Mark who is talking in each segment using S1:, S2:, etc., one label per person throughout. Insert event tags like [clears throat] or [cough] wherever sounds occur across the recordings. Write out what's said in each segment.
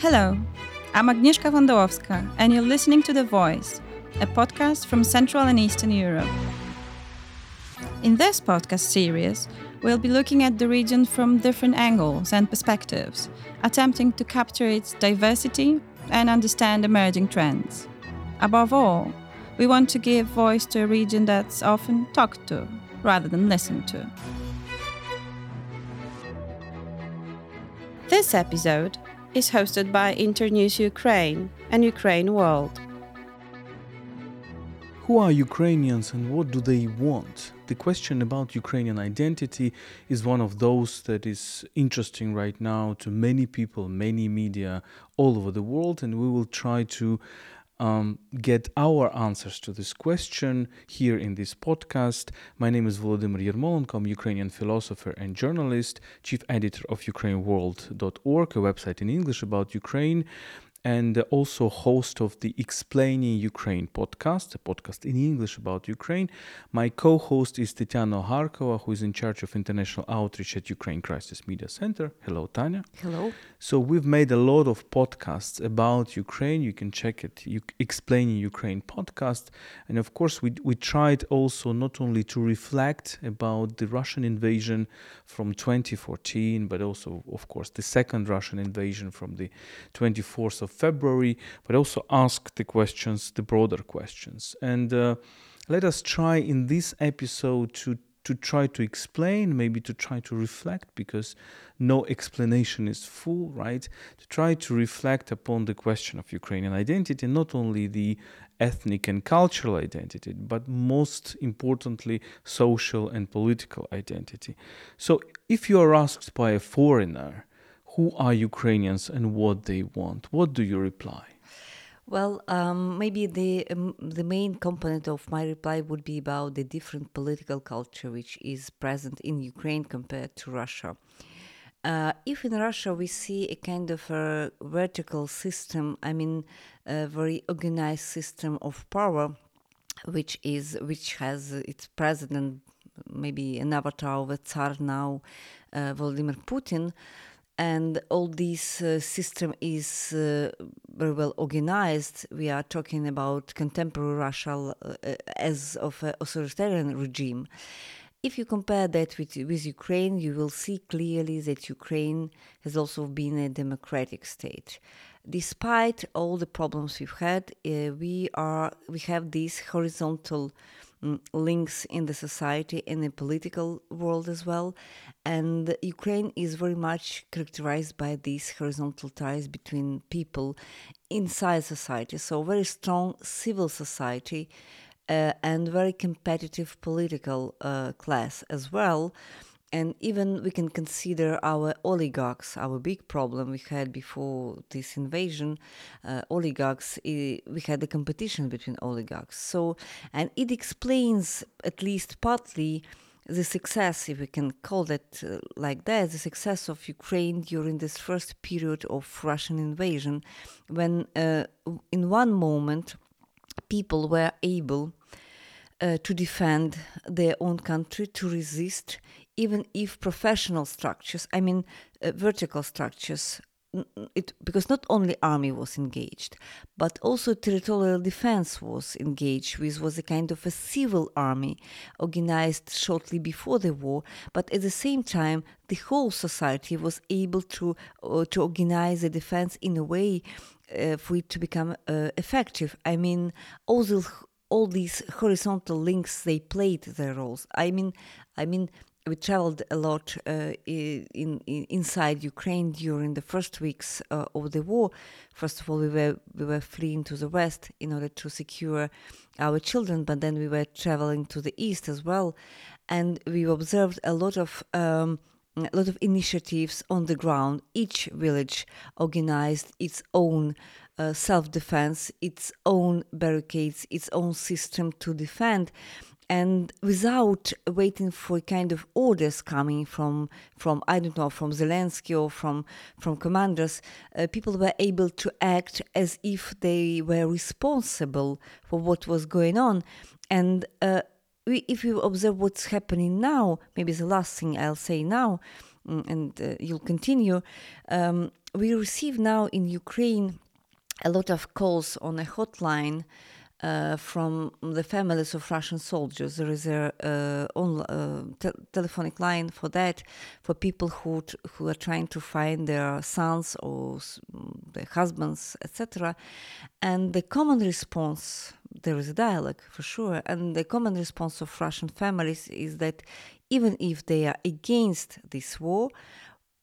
S1: Hello, I'm Agnieszka Wondowska, and you're listening to The Voice, a podcast from Central and Eastern Europe. In this podcast series, we'll be looking at the region from different angles and perspectives, attempting to capture its diversity and understand emerging trends. Above all, we want to give voice to a region that's often talked to rather than listened to. This episode is hosted by Internews Ukraine and Ukraine World.
S2: Who are Ukrainians and what do they want? The question about Ukrainian identity is one of those that is interesting right now to many people, many media all over the world, and we will try to um, get our answers to this question here in this podcast. My name is Volodymyr Yermolenko. I'm Ukrainian philosopher and journalist, chief editor of UkraineWorld.org, a website in English about Ukraine and also host of the Explaining Ukraine podcast, a podcast in English about Ukraine. My co host is Tetyana Ogarkova, who is in charge of international outreach at Ukraine Crisis Media Center. Hello, Tanya.
S3: Hello.
S2: So, we've made a lot of podcasts about Ukraine. You can check it, Explaining Ukraine podcast. And of course, we, we tried also not only to reflect about the Russian invasion from 2014, but also, of course, the second Russian invasion from the 24th of of February, but also ask the questions, the broader questions. And uh, let us try in this episode to to try to explain, maybe to try to reflect, because no explanation is full, right? To try to reflect upon the question of Ukrainian identity, not only the ethnic and cultural identity, but most importantly, social and political identity. So, if you are asked by a foreigner, who are Ukrainians and what they want? What do you reply?
S3: Well, um, maybe the um, the main component of my reply would be about the different political culture which is present in Ukraine compared to Russia. Uh, if in Russia we see a kind of a vertical system, I mean, a very organized system of power, which is which has its president, maybe an avatar of a Tsar now, uh, Vladimir Putin and all this uh, system is uh, very well organized. We are talking about contemporary Russia uh, as of an authoritarian regime. If you compare that with, with Ukraine, you will see clearly that Ukraine has also been a democratic state. Despite all the problems we've had, uh, we are we have this horizontal links in the society and the political world as well, and Ukraine is very much characterized by these horizontal ties between people inside society. So, very strong civil society uh, and very competitive political uh, class as well. And even we can consider our oligarchs, our big problem we had before this invasion. Uh, oligarchs, we had the competition between oligarchs. So, and it explains, at least partly, the success, if we can call it uh, like that, the success of Ukraine during this first period of Russian invasion, when uh, in one moment people were able uh, to defend their own country, to resist, even if professional structures, I mean, uh, vertical structures, it because not only army was engaged but also territorial defense was engaged which was a kind of a civil army organized shortly before the war. But at the same time the whole society was able to uh, to organize the defense in a way uh, for it to become uh, effective. I mean all the all these horizontal links they played their roles. I mean i mean we traveled a lot uh, in, in, inside Ukraine during the first weeks uh, of the war. First of all, we were we were fleeing to the west in order to secure our children, but then we were traveling to the east as well, and we observed a lot of. Um, a lot of initiatives on the ground. Each village organized its own uh, self defense, its own barricades, its own system to defend and without waiting for kind of orders coming from from I don't know from Zelensky or from from commanders, uh, people were able to act as if they were responsible for what was going on, and uh, we, if you observe what's happening now, maybe the last thing I'll say now. mm, and uh, you'll continue. Um, we receive now in Ukraine a lot of calls on a hotline uh, from the families of Russian soldiers. There is a uh, on, uh, te- telephonic line for that, for people who who are trying to find their sons or their husbands, etc. And the common response, there is a dialogue for sure, and the common response of Russian families is that even if they are against this war,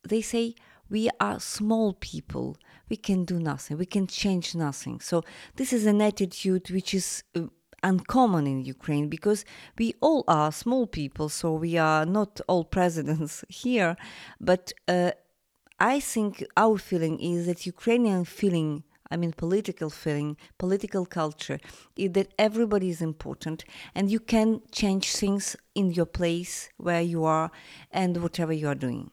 S3: they say we are small people we can do nothing. We can change nothing. So this is an attitude which is uh, uncommon in ukraine because we all are small people so we are not all [laughs] presidents here. But uh, i think our feeling is that ukrainian feeling I mean, political feeling, political culture, is that everybody is important and you can change things in your place where you are and whatever you are doing.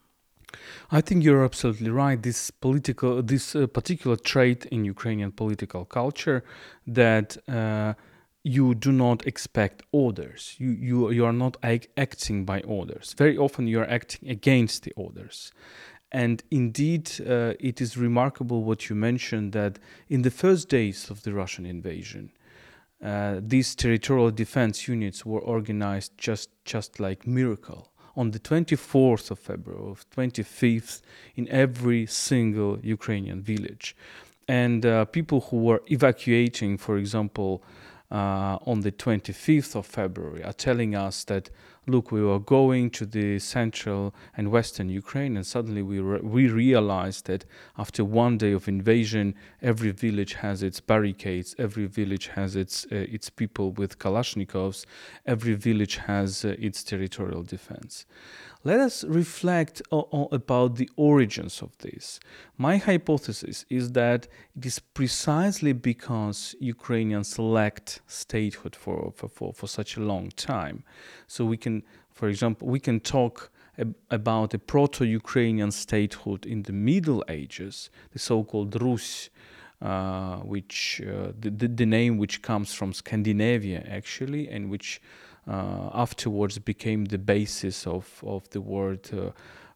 S2: I think you're absolutely right. This political, this uh, particular trait in Ukrainian political culture that uh, you do not expect orders. You you you are not ac- acting by orders. Very often you are acting against the orders. And indeed, uh, it is remarkable what you mentioned that in the first days of the Russian invasion, uh, these territorial defense units were organized just just like miracle on the 24th of February, of 25th, in every single Ukrainian village. And uh, people who were evacuating, for example, uh, on the 25th of February, are telling us that, look, we were going to the central and western Ukraine, and suddenly we, re- we realized that after one day of invasion, every village has its barricades, every village has its, uh, its people with Kalashnikovs, every village has uh, its territorial defense. Let us reflect about the origins of this. My hypothesis is that it is precisely because Ukrainians lacked statehood for, for, for, such a long time. So we can, for example, we can talk ab- about a proto-Ukrainian statehood in the Middle Ages, the so-called Rus, uh, which uh, the, the, name which comes from Scandinavia actually, and which afterwards became the basis of, of the word uh,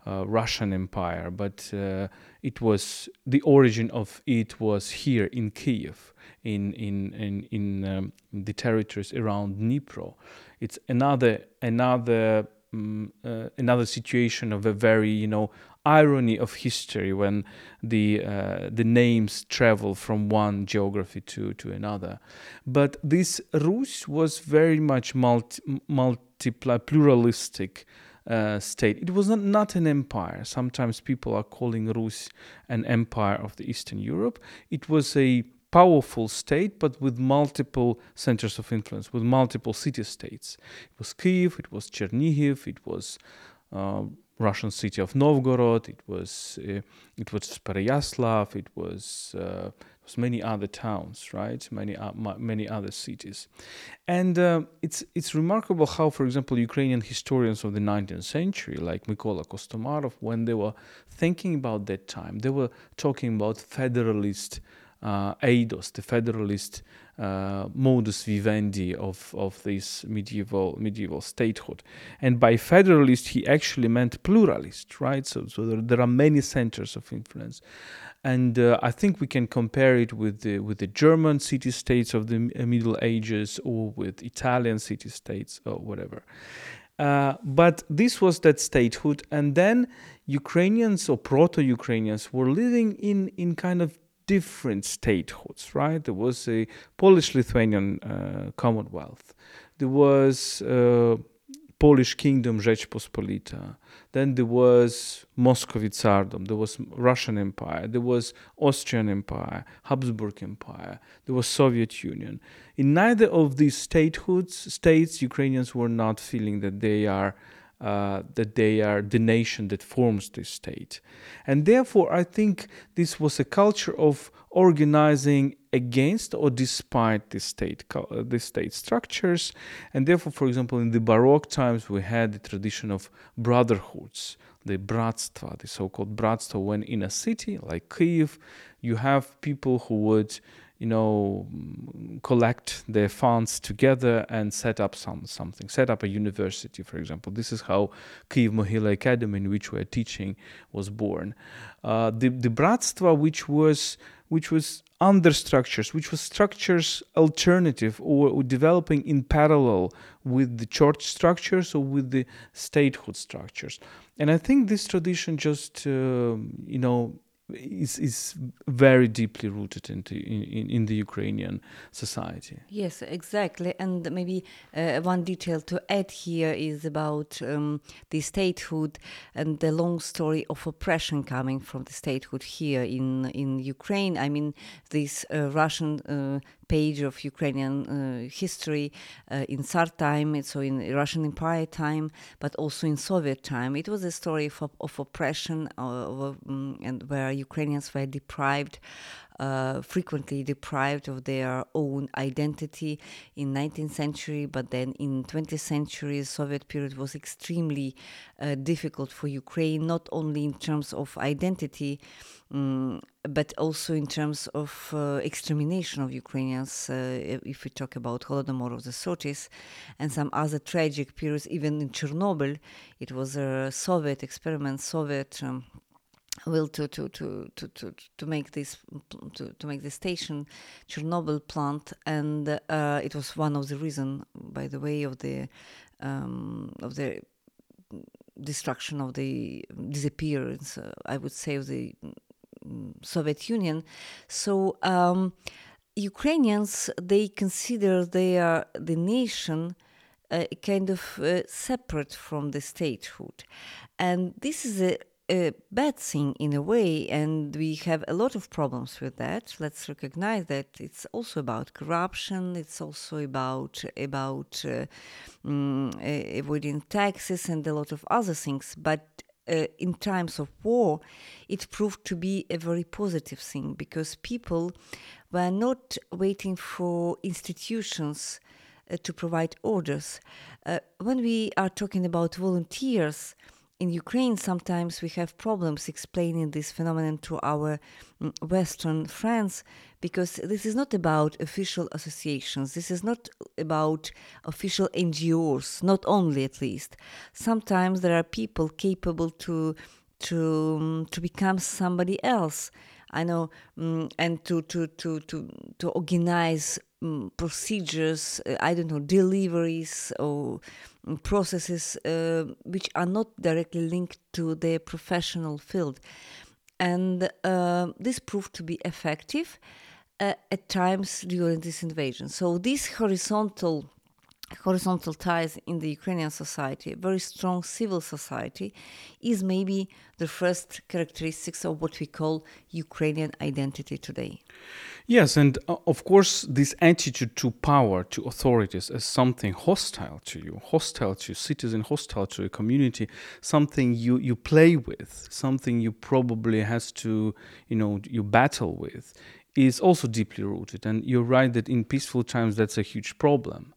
S2: uh, Russian Empire. But uh, it was the origin of it was here in Kiev, in in in, in um, the territories around Dnipro. It's another another um, uh, another situation of a very you know irony of history when the uh, the names travel from one geography to to another. But this rus was very much multi multiply pluralistic uh, state. It was not, not an empire. Sometimes people are calling rus an empire of the eastern europe. It was a powerful state, but with multiple centers of influence, with multiple city states. It was Kiev, it was Chernihiv, it was uh, Russian city of Novgorod, it was uh, it was Pereyaslav, it was uh, it was many other towns, right? Many uh, many other cities, and uh, it's it's remarkable how, for example, Ukrainian historians of the 19th century, like Mykola Kostomarov, when they were thinking about that time, they were talking about federalist uh, eidos, the federalist uh, modus vivendi of, of this medieval medieval statehood. And by federalist, he actually meant pluralist, right? So, so there, there are many centers of influence. And uh, I think we can compare it with the, with the German city states of the Middle Ages or with Italian city states or whatever. Uh, but this was that statehood, and then Ukrainians or proto Ukrainians were living in, in kind of different statehoods, right? There was a Polish Lithuanian uh, Commonwealth, there was uh, Polish Kingdom Rzeczpospolita, then there was Muscovy Tsardom, there was Russian Empire, there was Austrian Empire, Habsburg Empire, there was Soviet Union. In neither of these statehoods, states, Ukrainians were not feeling that they are uh, that they are the nation that forms this state. And therefore, I think this was a culture of organizing against or despite the state, uh, the state structures. And therefore, for example, in the Baroque times, we had the tradition of brotherhoods, the bratstva, the so-called bratstva, when in a city like Kiev, you have people who would you know, collect their funds together and set up some something, set up a university, for example. This is how Kiev Mohyla Academy, in which we're teaching, was born. Uh, the the Bratstva, which was which was under structures, which was structures alternative or, developing in parallel with the church structures or with the statehood structures. And I think this tradition just, uh, you know, is is very deeply rooted into in, in the Ukrainian society.
S3: Yes, exactly. And maybe uh, one detail to add here is about um, the statehood and the long story of oppression coming from the statehood here in in Ukraine. I mean, this uh, Russian uh, page of Ukrainian uh, history uh, in Tsar time, so in Russian Empire time, but also in Soviet time. It was a story of, of oppression uh, of, um, and where Ukrainians were deprived uh, frequently deprived of their own identity in 19th century but then in 20th century soviet period was extremely uh, difficult for ukraine not only in terms of identity um, but also in terms of uh, extermination of Ukrainians, uh, if we talk about Holodomor of the 30s and some other tragic periods, even in Chernobyl, it was a Soviet experiment, Soviet um, will to to to to to to make this to, to make the station Chernobyl plant and uh, it was one of the reason by the way of the um, of the destruction of the disappearance uh, I would say of the Soviet Union. So um, Ukrainians they consider they are the nation uh, kind of uh, separate from the statehood. And this is a a bad thing in a way, and we have a lot of problems with that. Let's recognize that it's also about corruption. It's also about about uh, um, avoiding taxes and a lot of other things. But uh, in times of war, it proved to be a very positive thing because people were not waiting for institutions uh, to provide orders. Uh, when we are talking about volunteers in Ukraine, sometimes we have problems explaining this phenomenon to our mm, Western friends because this is not about official associations. This is not about official NGOs, not only at least. Sometimes there are people capable to to um, to become somebody else. I know, um, and to to to to to organize um, procedures. Uh, I don't know deliveries or processes uh, which are not directly linked to their professional field. And uh, this proved to be effective uh, at times during this invasion. So, this horizontal horizontal ties in the Ukrainian society, very strong civil society, is maybe the first characteristics of what we call Ukrainian identity today.
S2: Yes, and uh, of course, this attitude to power, to authorities, as something hostile to you, hostile to citizen, hostile to a community, something you, you play with, something you probably has to, you know, you battle with, is also deeply rooted. And you're right that in peaceful times that's a huge problem.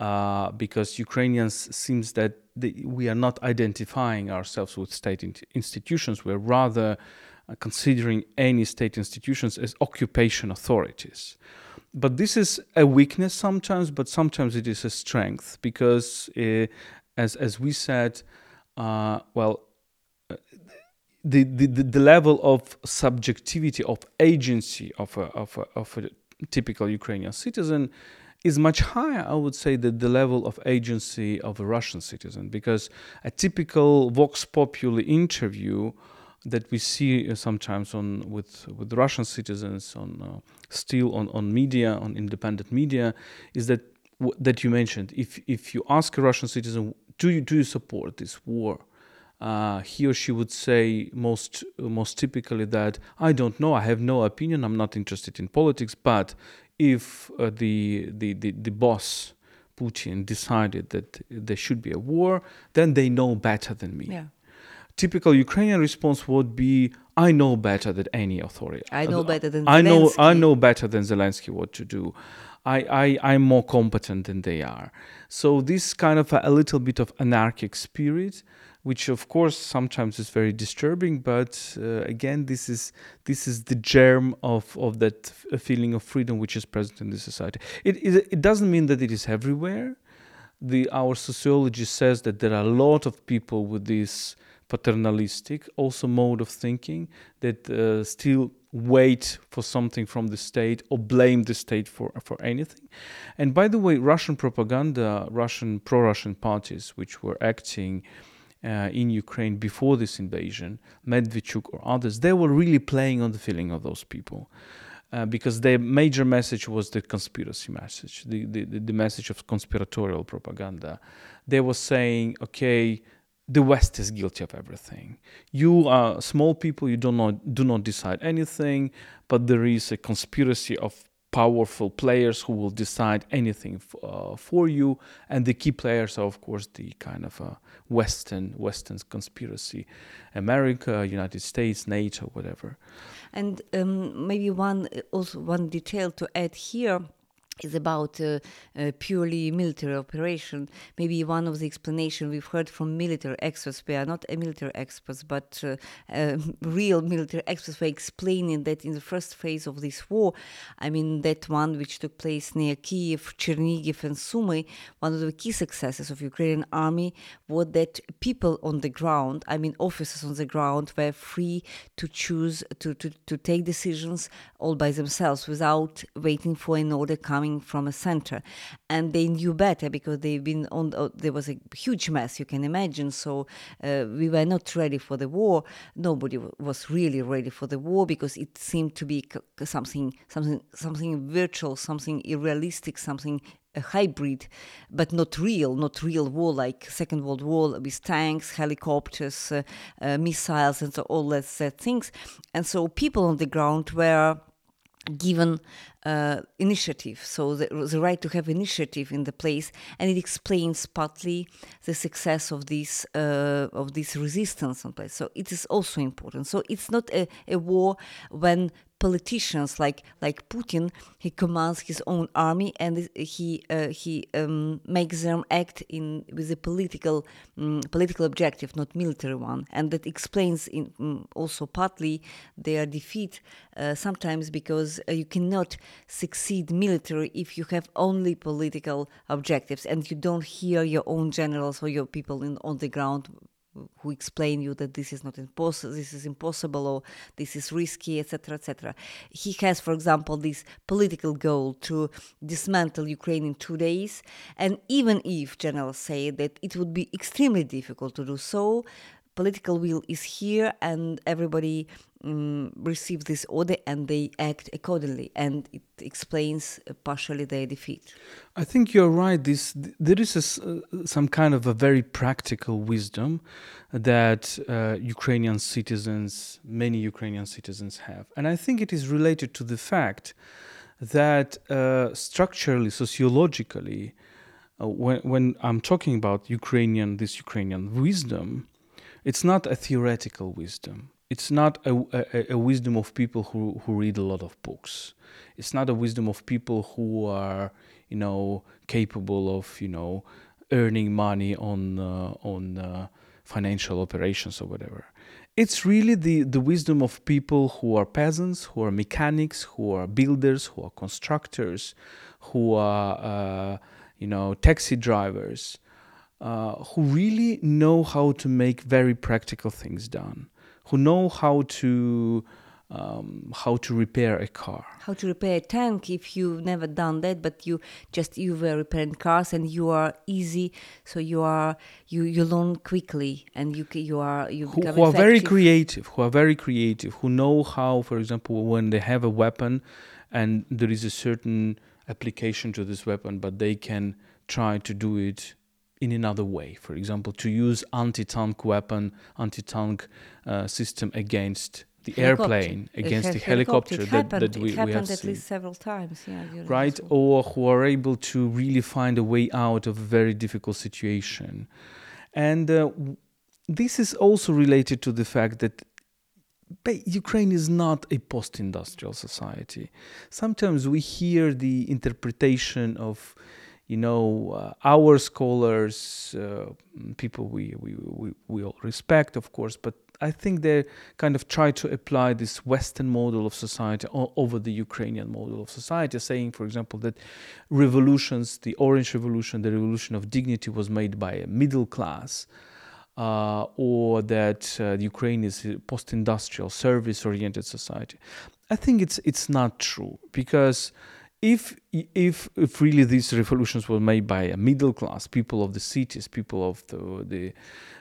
S2: Uh, because Ukrainians seems that they, we are not identifying ourselves with state in- institutions. We're rather uh, considering any state institutions as occupation authorities. But this is a weakness sometimes, but sometimes it is a strength because, uh, as as we said, uh, well, uh, the, the the level of subjectivity of agency of a, of a, of a typical Ukrainian citizen is much higher, I would say, than the level of agency of a Russian citizen, because a typical Vox Populi interview that we see uh, sometimes on with with Russian citizens on uh, still on on media on independent media is that that you mentioned if if you ask a Russian citizen do you do you support this war? Uh, he or she would say most most typically that I don't know I have no opinion I'm not interested in politics but if uh, the, the the the boss Putin decided that there should be a war then they know better than me
S3: yeah
S2: typical Ukrainian response would be, "I know better than any authority.
S3: I know better than
S2: I know
S3: Zelensky.
S2: I know better than Zelensky what to do. I, I I'm more competent than they are." So this kind of a, a little bit of anarchic spirit which of course sometimes is very disturbing. But uh, again, this is this is the germ of of that f- feeling of freedom which is present in the society. It, it it doesn't mean that it is everywhere. The our sociology says that there are a lot of people with this paternalistic also mode of thinking that uh, still wait for something from the state or blame the state for for anything and by the way russian propaganda russian pro-russian parties which were acting uh, in Ukraine before this invasion, Medvedchuk or others, they were really playing on the feeling of those people. Uh, because their major message was the conspiracy message, the, the, the message of conspiratorial propaganda. They were saying, okay, the West is guilty of everything. You are small people, you do not do not decide anything, but there is a conspiracy of powerful players who will decide anything uh, for you, and the key players are, of course, the kind of uh, Western Western conspiracy, America, United States, NATO, whatever.
S3: And um, maybe one also one detail to add here is about a, a, purely military operation. Maybe one of the explanation we've heard from military experts, we are not military experts, but uh, uh, [laughs] real military experts were explaining that in the first phase of this war, I mean that one which took place near Kiev, Chernigiv and Sumy, one of the key successes of Ukrainian army was that people on the ground, I mean officers on the ground, were free to choose, to, to, to take decisions all by themselves without waiting for an order coming from a center. And they knew better because they've been on uh, there was a huge mess you can imagine. So uh, we were not ready for the war. Nobody w- was really ready for the war because it seemed to be c- something something something virtual something irrealistic something a hybrid, but not real, not real war like Second World War with tanks, helicopters, uh, uh, missiles, and so all that, that things. And so people on the ground were given uh, initiative, so the, the, right to have initiative in the place, and it explains partly the success of this uh, of this resistance in place. So it is also important. So it's not a, a war when politicians like like Putin, he commands his own army and he uh, he um, makes them act in with a political um, political objective, not military one, and that explains in, um, also partly their defeat uh, sometimes because uh, you cannot succeed military if you have only political objectives and you don't hear your own generals or your people in, on the ground who explain you that this is not impossible, this is impossible, or this is risky, etc., etc. He has, for example, this political goal to dismantle Ukraine in two days, and even if generals say that it would be extremely difficult to do so, political will is here, and everybody um, receive this order and they act accordingly, and it explains uh, partially their defeat.
S2: I think you're right. This there is a, uh, some kind of a very practical wisdom that uh, Ukrainian citizens, many Ukrainian citizens have, and I think it is related to the fact that uh, structurally, sociologically, uh, when when I'm talking about Ukrainian, this Ukrainian wisdom, it's not a theoretical wisdom it's not a, a, a, wisdom of people who, who read a lot of books. It's not a wisdom of people who are, you know, capable of, you know, earning money on uh, on uh, financial operations or whatever. It's really the, the wisdom of people who are peasants, who are mechanics, who are builders, who are constructors, who are, uh, you know, taxi drivers, uh, who really know how to make very practical things done who know how to um, how to repair a car.
S3: How to repair a tank if you've never done that but you just you were repairing cars and you are easy so you are you you learn quickly and you you are you
S2: who, who are very creative who are very creative who know how for example when they have a weapon and there is a certain application to this weapon but they can try to do it in another way. For example, to use anti-tank weapon, anti-tank uh, system against the helicopter. airplane, against the helicopter,
S3: helicopter that,
S2: happened,
S3: that
S2: we,
S3: it happened
S2: we have
S3: at
S2: seen.
S3: least several times. Yeah,
S2: right, or who are able to really find a way out of a very difficult situation, and uh, this is also related to the fact that Ukraine is not a post industrial society. Sometimes we hear the interpretation of you know, uh, our scholars, uh, people we, we, we, we all respect, of course, but I think they kind of try to apply this Western model of society over the Ukrainian model of society, saying, for example, that revolutions, the Orange Revolution, the revolution of dignity, was made by a middle class. Uh, or that uh, Ukraine is a post-industrial, service-oriented society. I think it's it's not true because if if if really these revolutions were made by a middle class people of the cities people of the the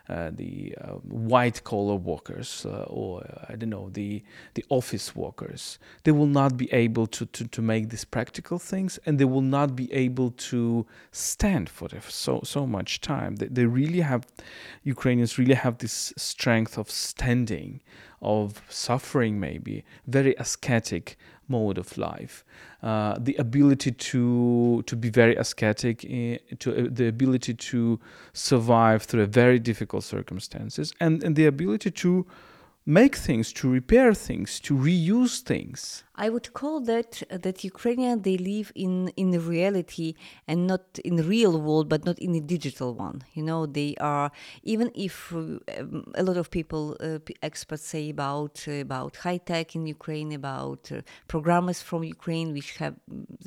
S2: uh, the uh, white collar workers uh, or I don't know the the office workers they will not be able to, to to make these practical things and they will not be able to stand for so so much time. They, they really have Ukrainians really have this strength of standing of suffering maybe very ascetic mode of life. Uh, the ability to to be very ascetic, eh, to uh, the ability to survive through very difficult circumstances, and, and the ability to make things, to repair things, to reuse things.
S3: I would call that uh, that Ukrainian they live in in the reality and not in real world, but not in the digital one. You know, they are even if um, a lot of people uh, experts say about uh, about high tech in Ukraine, about uh, programmers from Ukraine, which have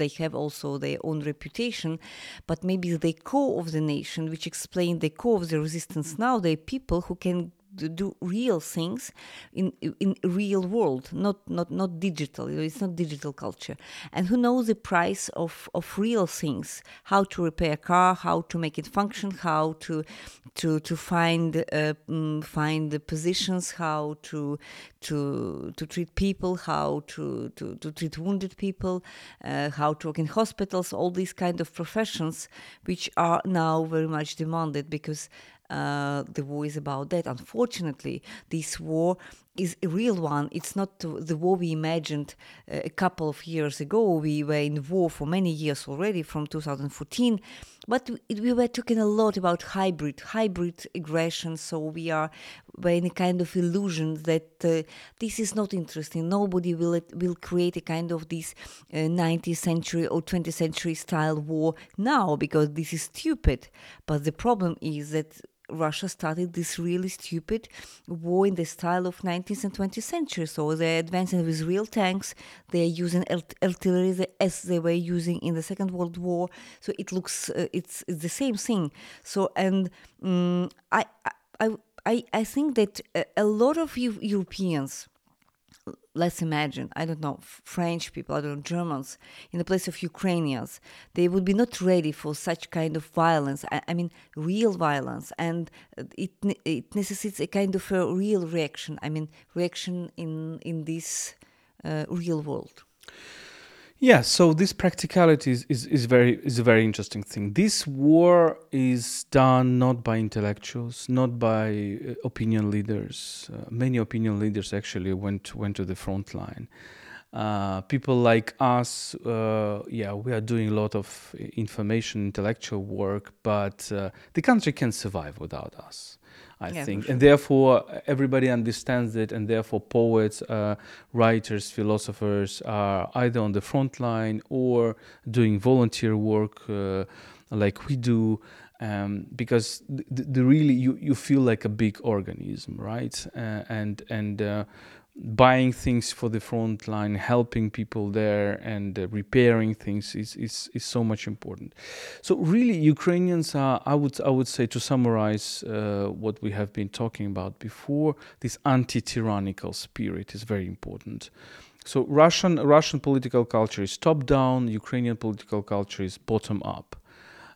S3: they have also their own reputation, but maybe the core of the nation, which explain the core of the resistance now, they people who can do real things in in real world not not not digital it's not digital culture. And who knows the price of of real things how to repair a car how to make it function how to to to find uh, mm, find the positions how to to to treat people how to to, to treat wounded people uh, how to work in hospitals all these kind of professions which are now very much demanded because uh, the war is about that. Unfortunately, this war is a real one. It's not the war we imagined uh, a couple of years ago. We were in war for many years already, from 2014, but we, we were talking a lot about hybrid, hybrid aggression. So we are in a kind of illusion that uh, this is not interesting. Nobody will will create a kind of this uh, 19th century or 20th century style war now because this is stupid. But the problem is that Russia started this really stupid war in the style of 19th and 20th century. So they're advancing with real tanks. They're using artillery as they were using in the Second World War. So it looks uh, it's, it's the same thing. So and um, I, I I I think that a lot of Europeans let's imagine, I don't know, French people, I don't know, Germans, in the place of Ukrainians, they would be not ready for such kind of violence. I, I mean, real violence, and it it necessitates a kind of a real reaction. I mean, reaction in in this uh, real world.
S2: Yeah, so this practicality is, is, is, very is a very interesting thing. This war is done not by intellectuals, not by uh, opinion leaders. Uh, many opinion leaders actually went went to the front line. Uh, people like us, uh, yeah, we are doing a lot of information, intellectual work, but uh, the country can survive without us. I yeah, think. Sure. And therefore, everybody understands it, and therefore, poets, uh, writers, philosophers are either on the front line or doing volunteer work uh, like we do. Um, because the, the, really you, you feel like a big organism, right? Uh, and and uh, buying things for the front line, helping people there, and uh, repairing things is, is is so much important. So really, Ukrainians are, I would I would say, to summarize uh, what we have been talking about before, this anti-tyrannical spirit is very important. So Russian Russian political culture is top down, Ukrainian political culture is bottom up.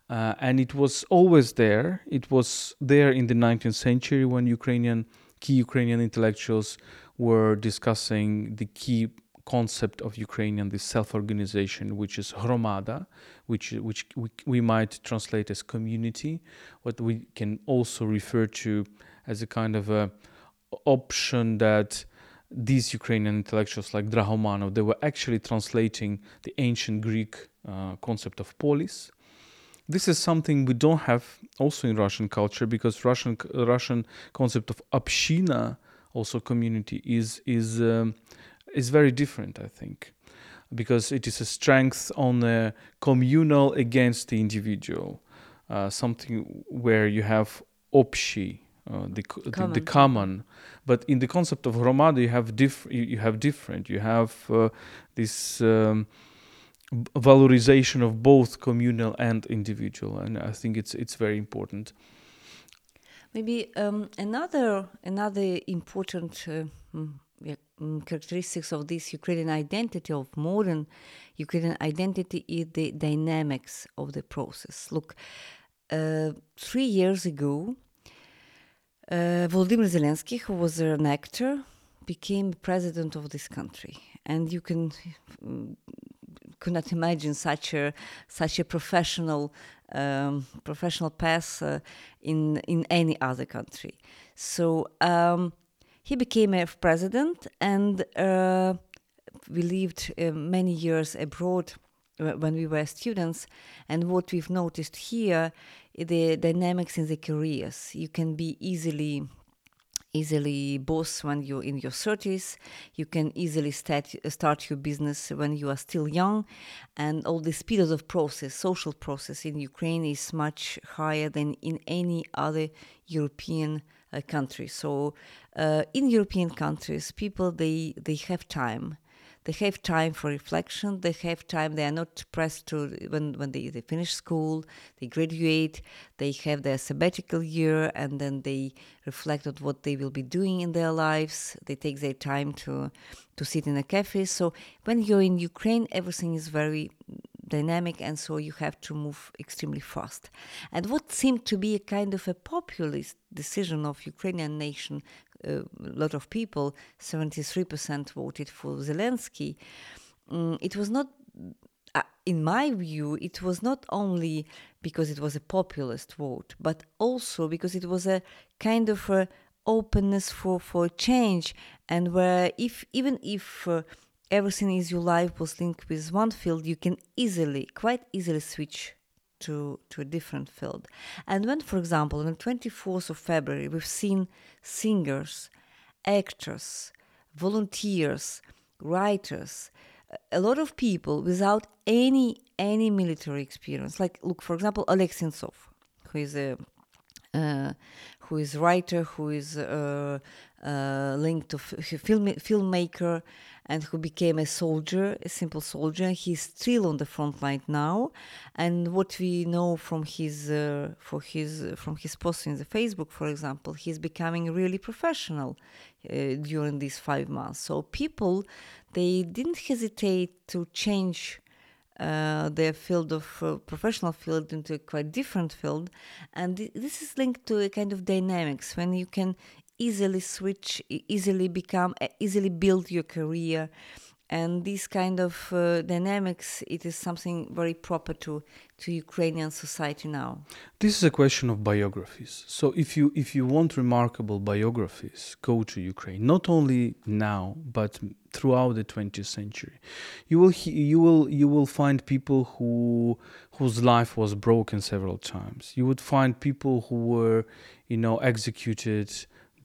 S2: Uh, and it was always there. It was there in the 19th century when Ukrainian key Ukrainian intellectuals were discussing the key concept of Ukrainian, this self-organization, which is hromada, which which we, we might translate as community, what we can also refer to as a kind of a option that these Ukrainian intellectuals like Drahomanov, they were actually translating the ancient Greek uh, concept of polis. This is something we don't have also in Russian culture because Russian Russian concept of община also community is is um, is very different i think because it is a strength on the communal against the individual, uh, something where you have opshi, uh, the, common. The, the, common. But in the concept of hromada, you have diff- you, you have different. You have uh, this um, valorization of both communal and individual, and I think it's it's very important.
S3: Maybe um, another another important uh, mm, mm, characteristics of this Ukrainian identity of modern Ukrainian identity is the dynamics of the process. Look, uh, three years ago, uh, Volodymyr Zelensky, who was an actor, became president of this country, and you can mm, could not imagine such a such a professional um, professional path uh, in in any other country. So um, he became a president, and uh, we lived uh, many years abroad when we were students. And what we've noticed here, the dynamics in the careers. You can be easily easily boss when you're in your 30s. You can easily start, start your business when you are still young. And all the speed of process, social process in Ukraine is much higher than in any other European uh, country. So uh, in European countries, people, they, they have time they have time for reflection they have time they are not pressed to when, when they, they finish school they graduate they have their sabbatical year and then they reflect on what they will be doing in their lives. They take their time to to sit in a cafe. So when you're in ukraine everything is very dynamic and so you have to move extremely fast. And what seemed to be a kind of a populist decision of ukrainian nation a lot of people, 73% voted for Zelensky. Um, it was not, uh, in my view, it was not only because it was a populist vote, but also because it was a kind of a openness for, for change and where if even if uh, everything in your life was linked with one field, you can easily, quite easily switch to, to a different field. And when, for example, on the 24th of February, we've seen singers, actors, volunteers, writers, a lot of people without any any military experience. Like, look, for example, Oleg who is a uh, who is writer, who is uh, linked to film filmmaker, and who became a soldier, a simple soldier. He's still on the front line now, and what we know from his uh, for his from his posts in the Facebook, for example, he's becoming really professional uh, during these five months. So people, they didn't hesitate to change. Uh, their field of uh, professional field into a quite different field and th- this is linked to a kind of dynamics when you can easily switch, easily become, easily build your career. And this kind of uh, dynamics, it is something very proper to, to Ukrainian society now.
S2: This is a question of biographies. So if you if you want remarkable biographies, go to Ukraine. Not only now, but throughout the 20th century, you will you will you will find people who whose life was broken several times. You would find people who were, you know, executed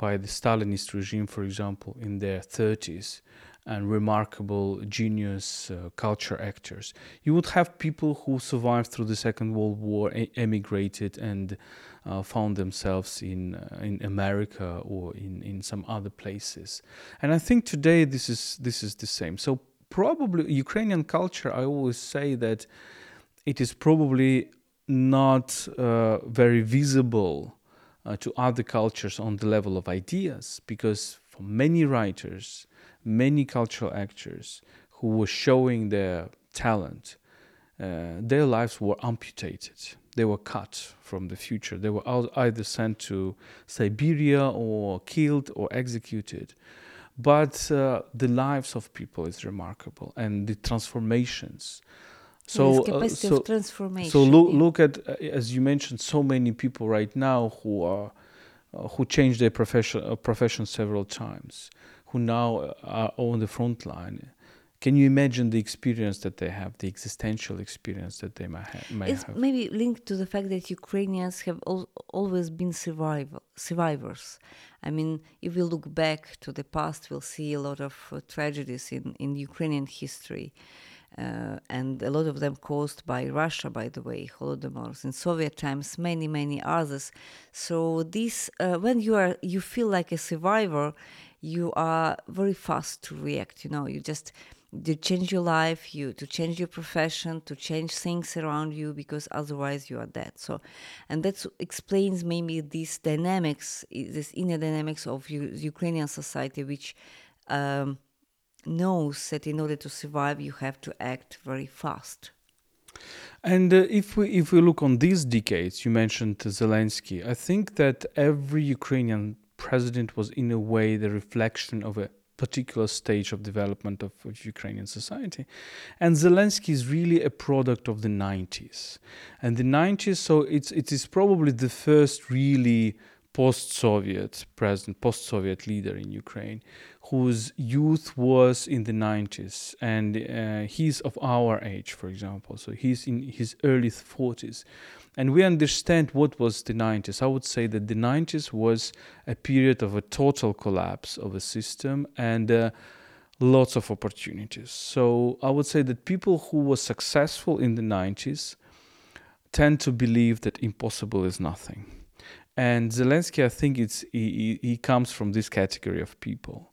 S2: by the Stalinist regime, for example, in their 30s, and remarkable genius uh, culture actors. You would have people who survived through the Second World War, e- emigrated, and uh, found themselves in uh, in America or in, in some other places. And I think today this is this is the same. So probably Ukrainian culture. I always say that it is probably not uh, very visible uh, to other cultures on the level of ideas because for many writers many cultural actors who were showing their talent uh, their lives were amputated. They were cut from the future. They were either sent to siberia or killed or executed. But uh, the lives of people is remarkable and the transformations
S3: so, uh, so, transformation.
S2: So look, look at uh, as you mentioned, so many people right now who are uh, who changed their profession uh, profession several times, who now uh, are on the front line. Can you imagine the experience that they have, the existential experience that they might, ha- might
S3: it's
S2: have?
S3: maybe linked to the fact that Ukrainians have al- always been survival- survivors. I mean, if we look back to the past, we'll see a lot of uh, tragedies in, in Ukrainian history uh, and a lot of them caused by Russia, by the way, Holodomors in Soviet times, many many others. So this, uh, when you are, you feel like a survivor, you are very fast to react. You know, you just to change your life, you to change your profession, to change things around you, because otherwise you are dead. So, and that explains maybe these dynamics, this inner dynamics of Ukrainian society, which. Um, knows that in order to survive, you have to act very fast.
S2: And uh, if we if we look on these decades, you mentioned Zelensky. I think that every Ukrainian president was in a way the reflection of a particular stage of development of, of, Ukrainian society. And Zelensky is really a product of the 90s. And the 90s, so it's it is probably the first really post-Soviet president, post-Soviet leader in Ukraine, whose youth was in the 90s, and uh, he's of our age, for example. So he's in his early 40s, and we understand what was the 90s. I would say that the 90s was a period of a total collapse of a system and. Uh, lots of opportunities. So I would say that people who were successful in the 90s tend to believe that impossible is nothing and Zelensky, I think it's he, he comes from this category of people.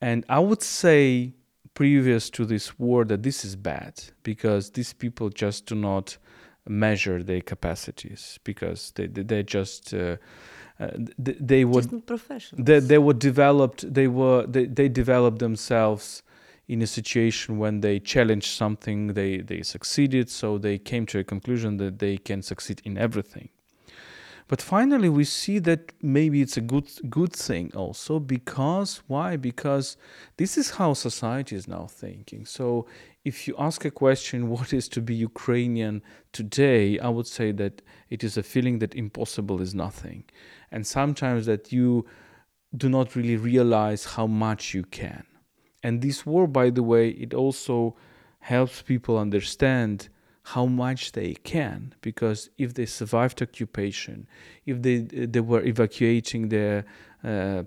S2: And I would say previous to this war that this is bad because these people just do not measure their capacities because they they, just uh, uh, they, they were they, they were developed they were they, they developed themselves in a situation when they challenged something they they succeeded so they came to a conclusion that they can succeed in everything but finally, we see that maybe it's a good good thing also because why? Because this is how society is now thinking. So if you ask a question, [laughs] what is to be Ukrainian today? I would say that it is a feeling that impossible is nothing, and sometimes that you do not really realize how much you can. And this war, by the way, it also helps people understand how much they can because if they survived occupation if they they were evacuating their uh,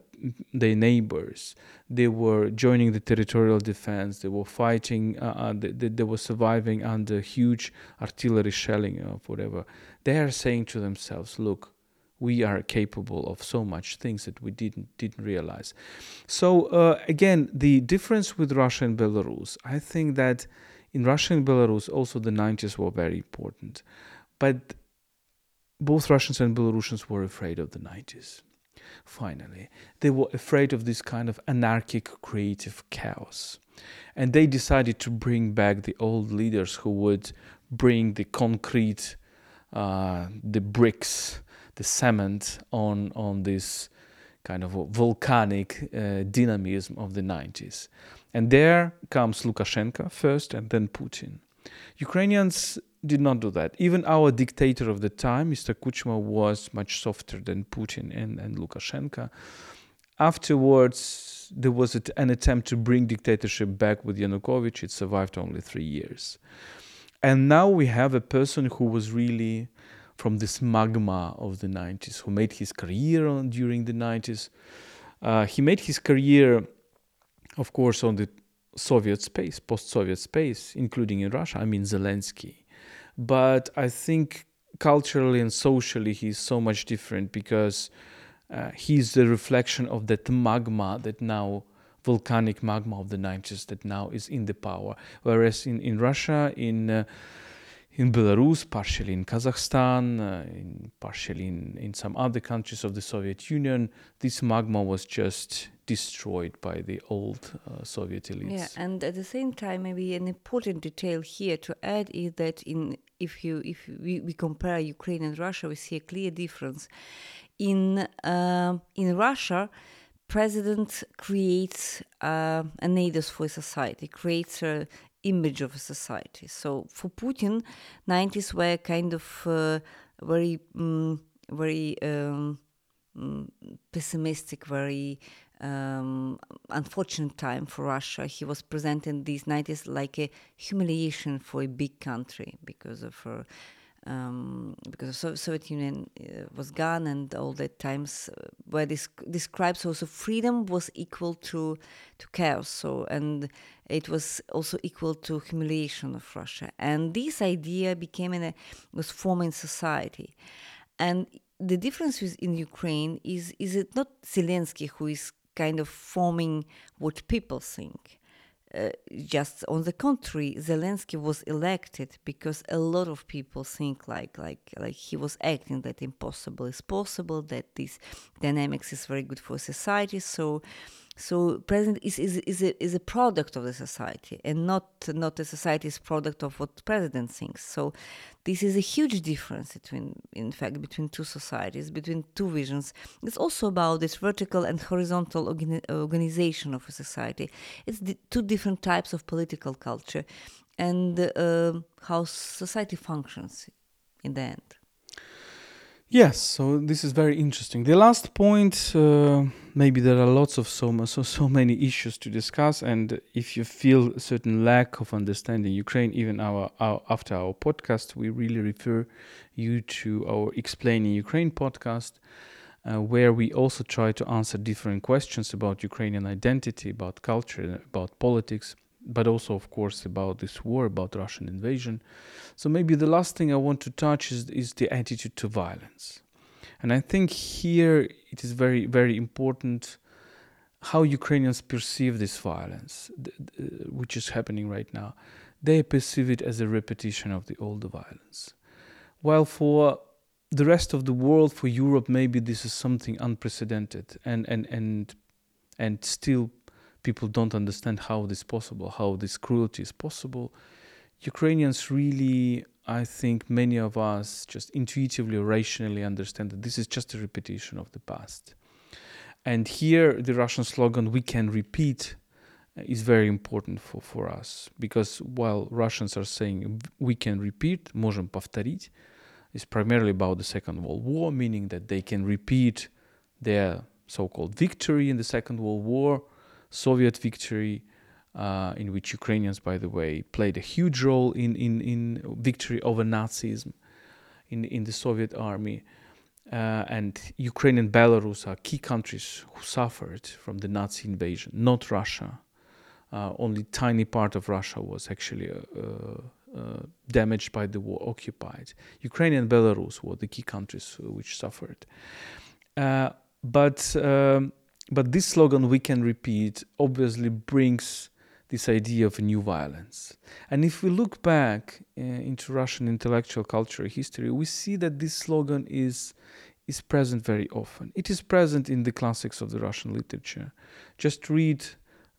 S2: their neighbors they were joining the territorial defense they were fighting uh, uh they, they were surviving under huge artillery shelling or whatever. They are saying to themselves look we are capable of so much things that we didn't didn't realize. So uh, again the difference with russia and belarus i think that in Russia and Belarus, also the 90s were very important. But both Russians and Belarusians were afraid of the 90s. Finally, they were afraid of this kind of anarchic creative chaos. And they decided to bring back the old leaders who would bring the concrete, uh, the bricks, the cement on, on this kind of volcanic uh, dynamism of the 90s. And there comes Lukashenko first and then Putin. Ukrainians did not do that. Even our dictator of the time, Mr. Kuchma, was much softer than Putin and, and Lukashenko. Afterwards, there was an attempt to bring dictatorship back with Yanukovych. It survived only three years. And now we have a person who was really from this magma of the 90s, who made his career on, during the 90s. Uh, he made his career of course, on the Soviet space, post Soviet space, including in Russia. I mean, Zelensky. But I think culturally and socially, he's so much different because uh, he's the reflection of that magma that now volcanic magma of the 90s that now is in the power whereas in, in russia in uh, in Belarus, partially in Kazakhstan, uh, in, partially in, in some other countries of the Soviet Union, this magma was just destroyed by the old uh, Soviet elites.
S3: Yeah, and at the same time, maybe an important detail here to add is that in if you if we, we compare Ukraine and Russia, we see a clear difference. In uh, in Russia, president creates uh, a neighbors for society, creates a image of a society. So for Putin, 90s were kind of uh, very, um, very um, mm, pessimistic, very um, unfortunate time for Russia. He was presenting these 90s like a humiliation for a big country because of her. um, because the Soviet Union uh, was gone, and all the times uh, where this describes also freedom was equal to to chaos. So and it was also equal to humiliation of Russia, and this idea became in a was forming society, and the difference with, in Ukraine is is it not Zelensky who is kind of forming what people think uh, just on the contrary, Zelensky was elected because a lot of people think like like like he was acting that impossible is possible, that this dynamics is very good for society. So so president is, is, is, a, is a product of the society and not not the society's product of what president thinks. So this is a huge difference between in fact between two societies, between two visions. It's also about this vertical and horizontal organi- organization of a society. It's two different types of political culture and uh, how society functions in the end.
S2: Yes, so this is very interesting. The last point, uh, maybe there are lots of so, so so many issues to discuss, and if you feel a certain lack of understanding Ukraine, even our, our after our podcast, we really refer you to our explaining Ukraine podcast, uh, where we also try to answer different questions about Ukrainian identity, about culture, about politics, but also, of course, about this war, about Russian invasion. So maybe the last thing I want to touch is, is the attitude to violence. And I think here it is very, very important how Ukrainians perceive this violence, which is happening right now. They perceive it as a repetition of the older violence. While for the rest of the world, for Europe, maybe this is something unprecedented and, and, and, and still people don't understand how this is possible, how this cruelty is possible. Ukrainians really, I think many of us just intuitively or rationally understand that this is just a repetition of the past. And here, the Russian slogan, we can repeat, uh, is very important for, for us because while Russians are saying we can repeat, можем повторить, is primarily about the Second World War, meaning that they can repeat their so called victory in the Second World War Soviet victory, uh, in which Ukrainians, by the way, played a huge role in, in, in victory over Nazism in, in the Soviet army. Uh, and Ukraine and Belarus are key countries who suffered from the Nazi invasion, not Russia. Uh, only tiny part of Russia was actually uh, uh, damaged by the war, occupied. Ukraine and Belarus were the key countries which suffered. Uh, but um, but this slogan we can repeat obviously brings this idea of new violence. And if we look back uh, into Russian intellectual culture history, we see that this slogan is is present very often. It is present in the classics of the Russian literature. Just read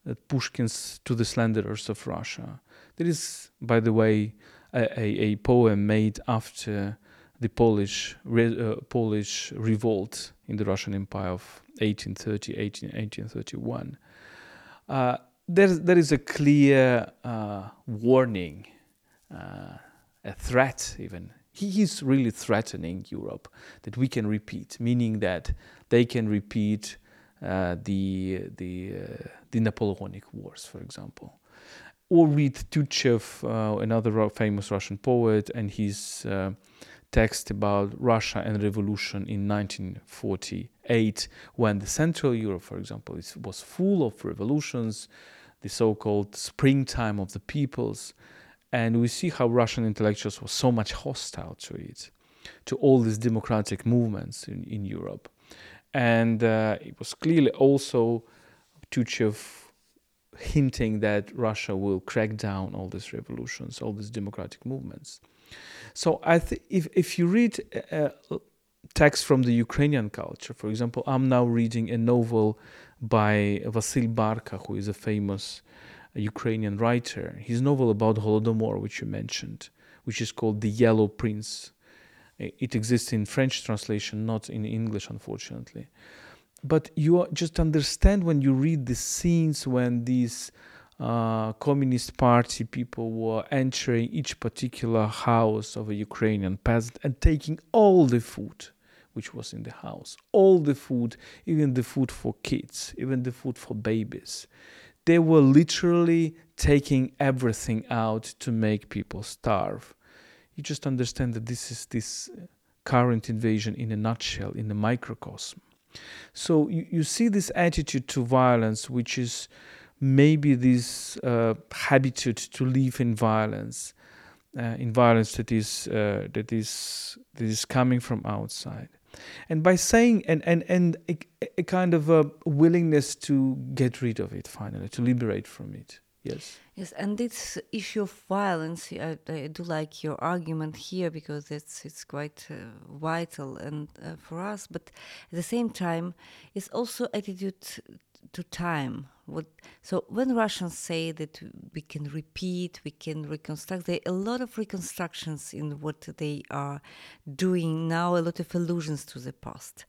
S2: uh, Pushkin's To the Slanderers of Russia. There is, by the way, a, a, a poem made after the Polish re, uh, Polish revolt in the Russian Empire of 1830, 18, 1831. Uh, there, there is a clear uh, warning, uh, a threat even. He is really threatening Europe that we can repeat, meaning that they can repeat uh, the, the, uh, the Napoleonic Wars, for example. Or read Tyutchev, uh, another famous Russian poet, and his text about Russia and revolution in 1948, when the Central Europe, for example, was full of revolutions, the so-called springtime of the peoples, and we see how Russian intellectuals were so much hostile to it, to all these democratic movements in, in Europe, and uh, it was clearly also Tyutchev hinting that Russia will crack down all these revolutions, all these democratic movements. So I think if if you read uh, text from the Ukrainian culture, for example, I'm now reading a novel by Vasil Barka, who is a famous Ukrainian writer. His novel about Holodomor, which you mentioned, which is called The Yellow Prince. It exists in French translation, not in English, unfortunately. But you just understand when you read the scenes when these uh, Communist Party people were entering each particular house of a Ukrainian peasant and taking all the food which was in the house, all the food, even the food for kids, even the food for babies. They were literally taking everything out to make people starve. you just understand that this is this current invasion in a nutshell, in a microcosm. So you, you see this attitude to violence, which is maybe this uh, to live in violence, uh, in violence that is uh, that is that is coming from outside, and by saying and and and a, a kind of a willingness to get rid of it finally, to liberate from it. Yes.
S3: Yes, and this issue of violence, I, I do like your argument here because it's it's quite uh, vital and uh, for us. But at the same time, it's also attitude to time. What, so when Russians say that we can repeat, we can reconstruct, there are a lot of reconstructions in what they are doing now, a lot of allusions to the past.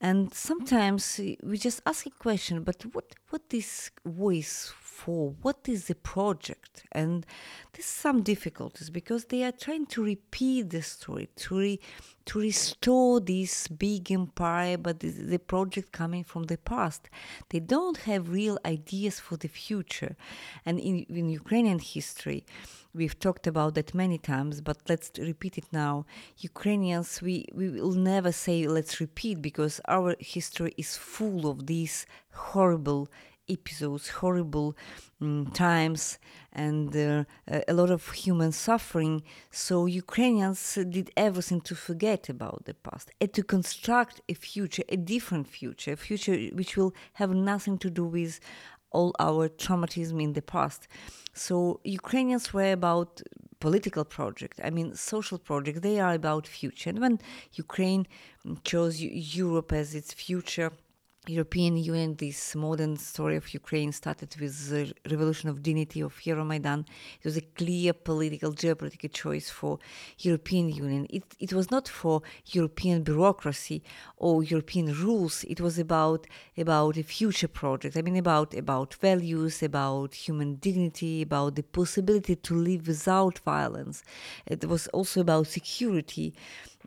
S3: And sometimes we just ask a question, but what, what this voice for? What is the project? And there's some difficulties because they are trying to repeat the story, to, re, to restore this big empire, but the, the project coming from the past. They don't have real ideas for the future. And in, in Ukrainian history, We've talked about that many times, but let's repeat it now. Ukrainians, we, we will never say let's repeat because our history is full of these horrible episodes, horrible um, times, and uh, a lot of human suffering. So Ukrainians did everything to forget about the past and to construct a future, a different future, a future which will have nothing to do with all our traumatism in the past. So Ukrainians were about political project, I mean social project. They are about future. And when Ukraine chose Europe as its future European Union, this modern story of Ukraine started with the revolution of dignity of Euromaidan. It was a clear political, geopolitical choice for European Union. It, it was not for European bureaucracy or European rules. It was about about a future project. I mean, about about values, about human dignity, about the possibility to live without violence. It was also about security.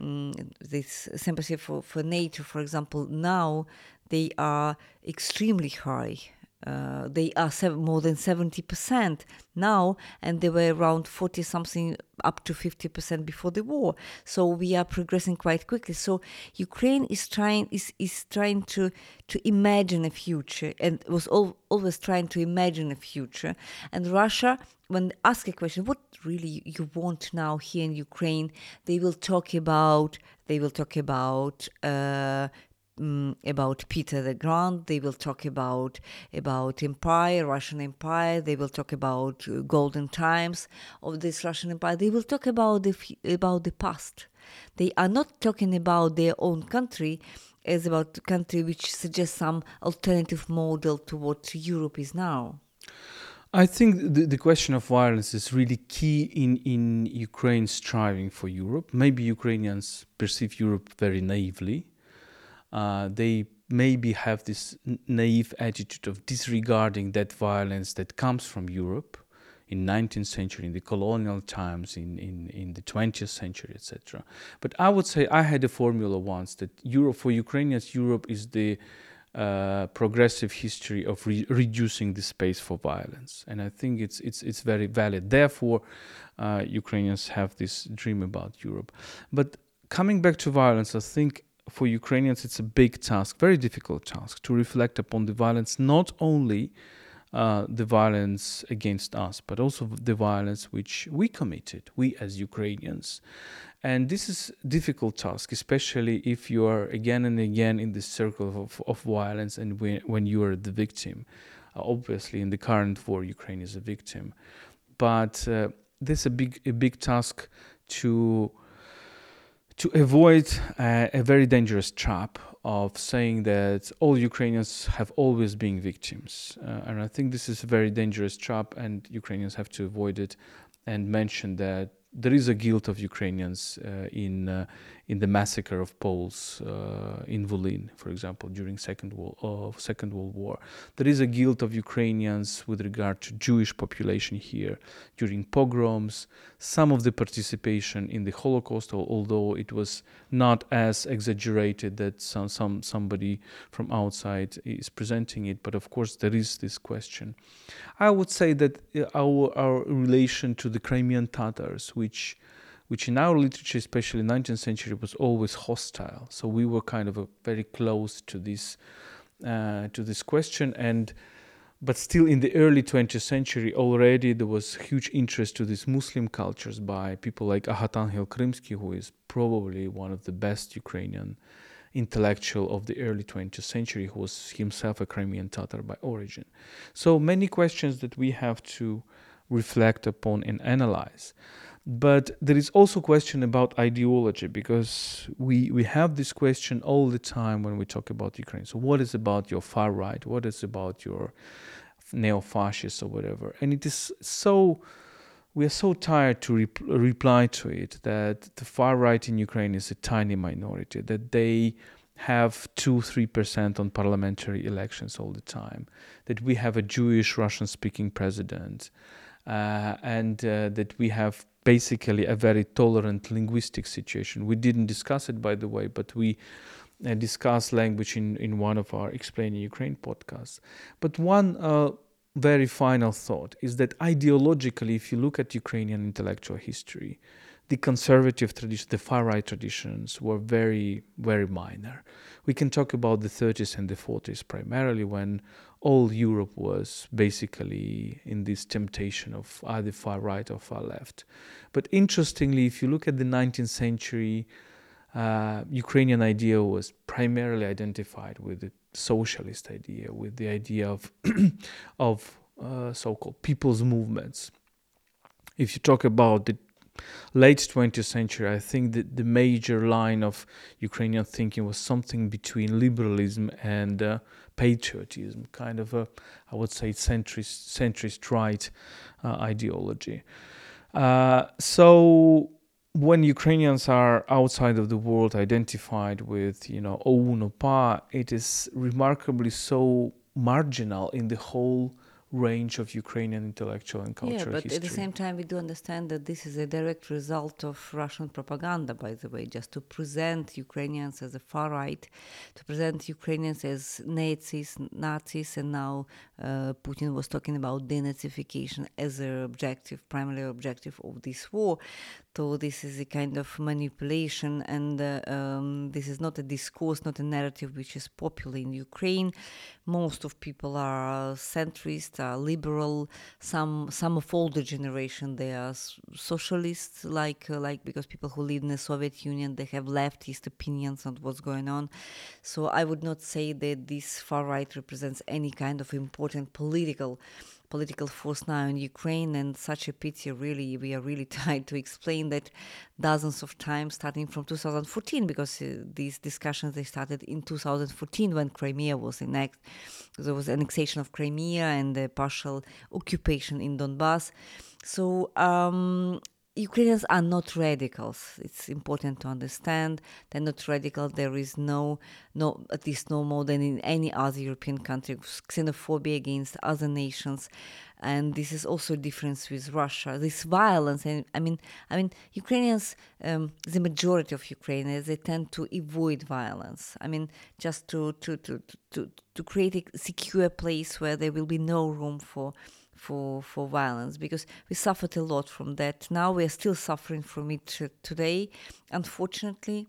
S3: Mm, this sympathy for, for NATO, for example, now they are extremely high. Uh, they are sev- more than 70% now, and they were around 40 something up to 50% before the war. So we are progressing quite quickly. So Ukraine is trying is, is trying to to imagine a future and was al- always trying to imagine a future. And Russia, when ask a question, what really you want now here in Ukraine, they will talk about they will talk about uh, um, about Peter the Grand. They will talk about about empire, Russian Empire. They will talk about uh, golden times of this Russian Empire. They will talk about the about the past. They are not talking about their own country as about a country which suggests some alternative model to what Europe is now.
S2: I think the, the question of violence is really key in, in Ukraine striving for Europe. Maybe Ukrainians perceive Europe very naively, uh, they maybe have this naive attitude of disregarding that violence that comes from Europe in 19th century, in the colonial times, in, in, in the 20th century, etc. But I would say I had a formula once that Europe for Ukrainians, Europe is the uh, progressive history of re- reducing the space for violence, and I think it's it's it's very valid. Therefore, uh, Ukrainians have this dream about Europe. But coming back to violence, I think for Ukrainians, it's a big task, very difficult task, to reflect upon the violence, not only uh, the violence against us, but also the violence which we committed, we as Ukrainians. And this is a difficult task, especially if you are again and again in this circle of, of violence and when, when you are the victim. Uh, obviously, in the current war, Ukraine is a victim. But uh, this is a big, a big task to to avoid uh, a very dangerous trap of saying that all Ukrainians have always been victims. Uh, and I think this is a very dangerous trap, and Ukrainians have to avoid it and mention that there is a guilt of Ukrainians uh, in uh, in the massacre of Poles uh, in Volyn, for example, during Second World uh, Second World War. There is a guilt of Ukrainians with regard to Jewish population here during pogroms. Some of the participation in the Holocaust, although it was not as exaggerated that some, some somebody from outside is presenting it, but of course there is this question. I would say that uh, our our relation to the Crimean Tatars, which which in our literature, especially 19th century, was always hostile. So we were kind of very close to this uh, to this question. And but still in the early 20th century already there was huge interest to these muslim cultures by people like Ahatanhel Krymsky who is probably one of the best ukrainian intellectual of the early 20th century who was himself a crimean tatar by origin. So many questions that we have to reflect upon and analyze but there is also question about ideology because we we have this question all the time when we talk about Ukraine. So what is about your far right? What is about your neo-fascists or whatever? And it is so we are so tired to rep- reply to it that the far right in Ukraine is a tiny minority that they have two three percent on parliamentary elections all the time that we have a Jewish Russian speaking president uh, and uh, that we have basically a very tolerant linguistic situation. We didn't discuss it, by the way, but we uh, discussed language in, in one of our Explaining Ukraine podcasts. But one uh, very final thought is that ideologically, if you look at Ukrainian intellectual history, the conservative tradition, the far right traditions were very, very minor. We can talk about the 30s and the 40s primarily when all Europe was basically in this temptation of either far right or far left. But interestingly, if you look at the 19th century, uh, Ukrainian idea was primarily identified with the socialist idea, with the idea of [clears throat] of uh, so-called people's movements. If you talk about the late 20th century, I think that the major line of Ukrainian thinking was something between liberalism and uh, patriotism, kind of a, I would say, centrist, centrist right uh, ideology. Uh, so when Ukrainians are outside of the world identified with, you know, OUN, UPA, it is remarkably so marginal in the whole range of Ukrainian intellectual and cultural history.
S3: Yeah, but
S2: history.
S3: at the same time, we do understand that this is a direct result of Russian propaganda, by the way, just to present Ukrainians as a far right, to present Ukrainians as Nazis, Nazis, and now uh, Putin was talking about denazification as an objective, primary objective of this war. So this is a kind of manipulation, and uh, um, this is not a discourse, not a narrative which is popular in Ukraine. Most of people are centrist, are liberal. Some some of older generation they are socialists, like uh, like because people who live in the Soviet Union they have leftist opinions on what's going on. So I would not say that this far right represents any kind of important political political force now in Ukraine, and such a pity. Really, we are really [laughs] trying to explain that dozens of times, starting from 2014, because uh, these discussions they started in 2014 when Crimea was annexed. There was annexation of Crimea and the partial occupation in Donbass. So um, Ukrainians are not radicals. It's important to understand they're not radical. There is no, no, at least no more than in any other European country, xenophobia against other nations, and this is also a difference with Russia. This violence, and I mean, I mean, Ukrainians, um, the majority of Ukrainians, they tend to avoid violence. I mean, just to to to to to create a secure place where there will be no room for for for violence because we suffered a lot from that. Now we are still suffering from it today, unfortunately.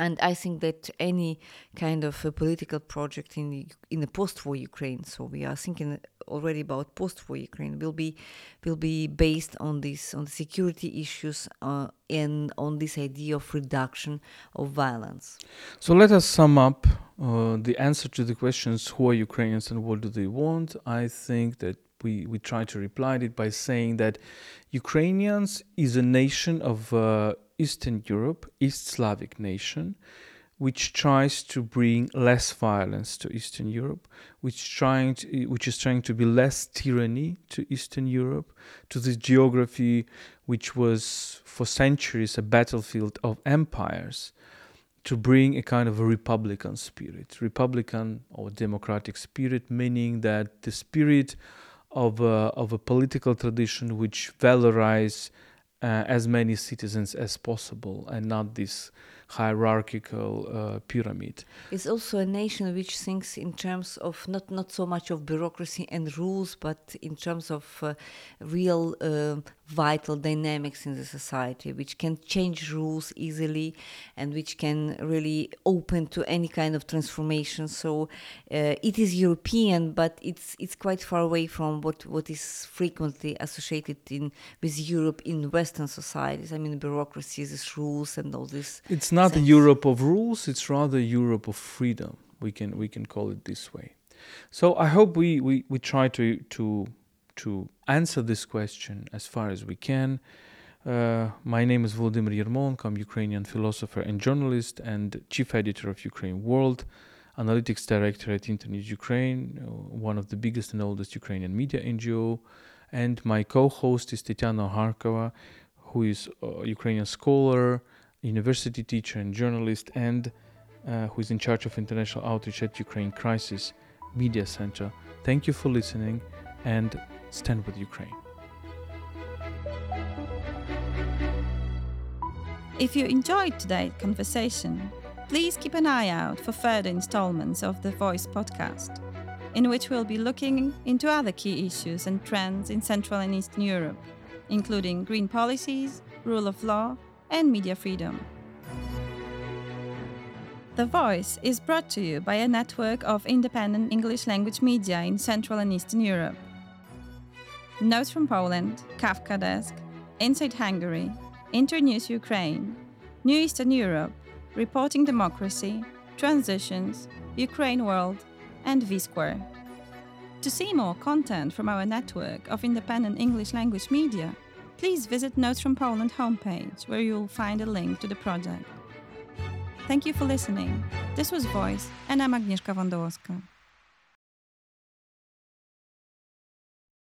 S3: And I think that any kind of a political project in the, in the post-war Ukraine, so we are thinking already about post-war Ukraine, will be will be based on this on the security issues uh, and on this idea of reduction of violence.
S2: So let us sum up uh, the answer to the questions: Who are Ukrainians and what do they want? I think that we, we try to reply to it by saying that Ukrainians is a nation of uh, Eastern Europe, East Slavic nation, which tries to bring less violence to Eastern Europe, which trying to, which is trying to be less tyranny to Eastern Europe, to this geography which was for centuries a battlefield of empires, to bring a kind of a republican spirit, republican or democratic spirit, meaning that the spirit of a, of a political tradition which valorize uh, as many citizens as possible and not this hierarchical uh, pyramid.
S3: It's also a nation which thinks in terms of not, not so much of bureaucracy and rules, but in terms of uh, real uh, vital dynamics in the society, which can change rules easily and which can really open to any kind of transformation. So uh, it is European, but it's it's quite far away from what, what is frequently associated in with Europe in Western societies. I mean, bureaucracies, these rules, and all this.
S2: It's not sense. Europe of rules; it's rather Europe of freedom. We can we can call it this way. So I hope we we, we try to to to answer this question as far as we can. Uh, my name is Volodymyr Yermolenko. I'm Ukrainian philosopher and journalist and chief editor of Ukraine World, analytics director at Internews Ukraine, uh, one of the biggest and oldest Ukrainian media NGO. And my co-host is Tetyana Ogarkova, who is a Ukrainian scholar, university teacher and journalist, and uh, who is in charge of international outreach at Ukraine Crisis Media Center. Thank you for listening and stand with Ukraine.
S1: If you enjoyed today's conversation, please keep an eye out for further installments of the Voice podcast, in which we'll be looking into other key issues and trends in Central and Eastern Europe, including green policies, rule of law, and media freedom. The Voice is brought to you by a network of independent English language media in Central and Eastern Europe. Notes from Poland, Kafka Desk, Inside Hungary, Internews Ukraine, New Eastern Europe, Reporting Democracy, Transitions, Ukraine World, and V Square. To see more content from our network of independent English language media, please visit Notes from Poland homepage where you'll find a link to the project. Thank you for listening. This was Voice and I'm Agnieszka Wondołowska.